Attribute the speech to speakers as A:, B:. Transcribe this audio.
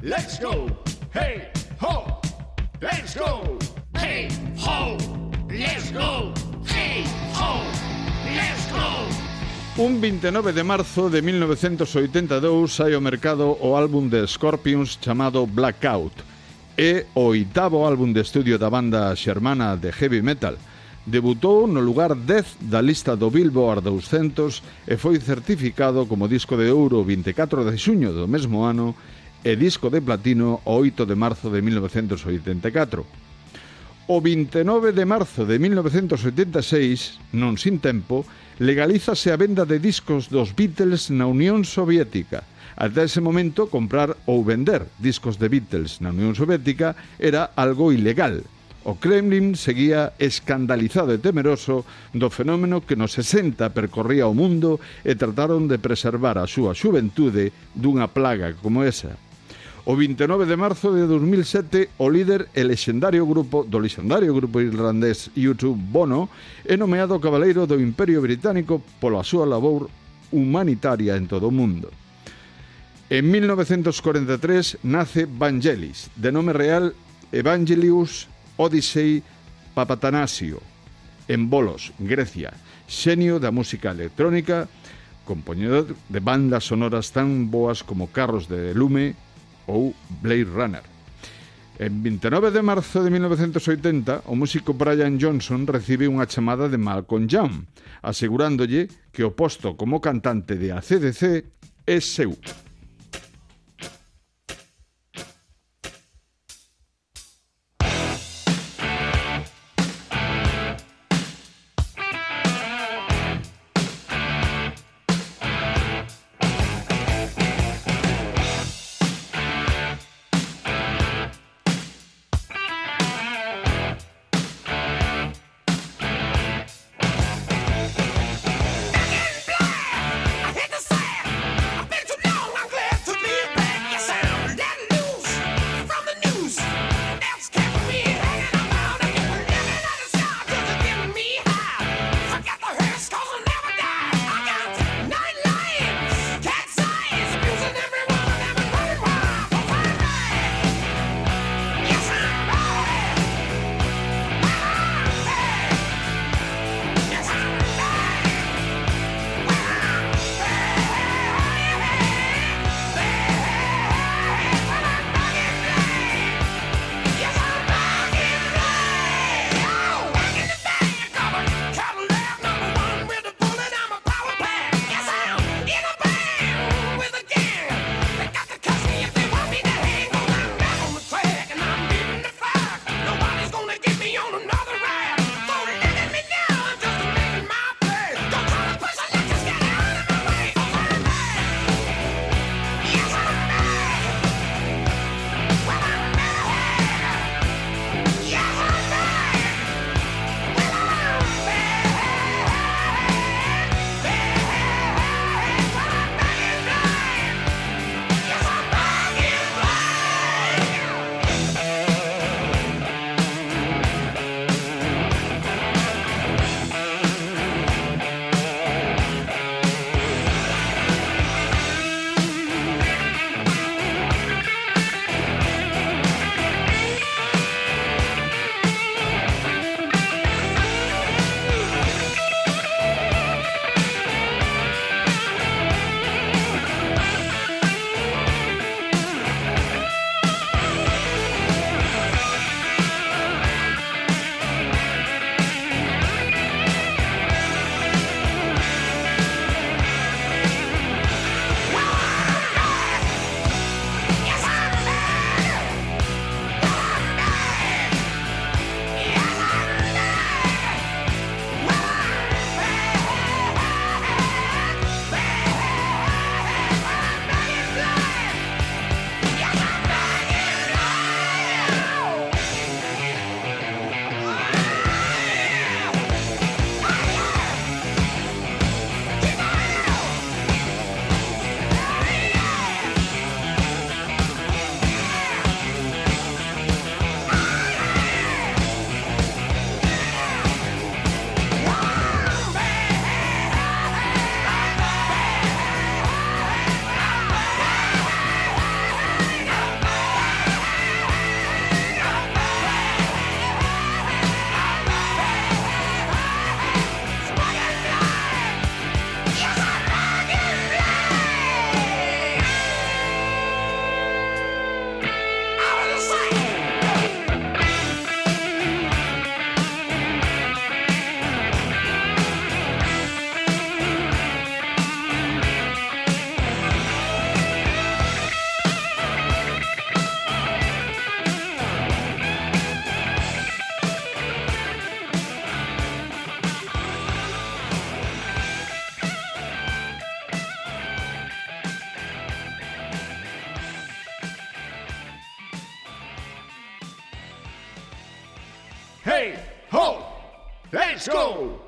A: Let's go, hey, ho. Let's go, hey, ho. Let's go, hey, ho. Let's go.
B: Un 29 de marzo de 1982 sai ao mercado o álbum de Scorpions chamado Blackout. É o oitavo álbum de estudio da banda xermana de heavy metal debutou no lugar 10 da lista do Billboard 200 e foi certificado como disco de ouro 24 de xuño do mesmo ano e disco de platino o 8 de marzo de 1984. O 29 de marzo de 1976, non sin tempo, legalízase a venda de discos dos Beatles na Unión Soviética. Ata ese momento, comprar ou vender discos de Beatles na Unión Soviética era algo ilegal. O Kremlin seguía escandalizado e temeroso do fenómeno que nos 60 percorría o mundo e trataron de preservar a súa xuventude dunha plaga como esa. O 29 de marzo de 2007, o líder e lexendario grupo do lexendario grupo irlandés YouTube Bono é nomeado Cabaleiro do Imperio Británico pola súa labor humanitaria en todo o mundo. En 1943 nace Vangelis, de nome real Evangelius Odyssey Papatanasio, en Bolos, Grecia, xenio da música electrónica, compoñedor de bandas sonoras tan boas como Carros de Lume, ou Blade Runner. En 29 de marzo de 1980, o músico Brian Johnson recibe unha chamada de Malcolm Young, asegurándolle que o posto como cantante de ACDC é seu.
A: Hey, ho! Let's go!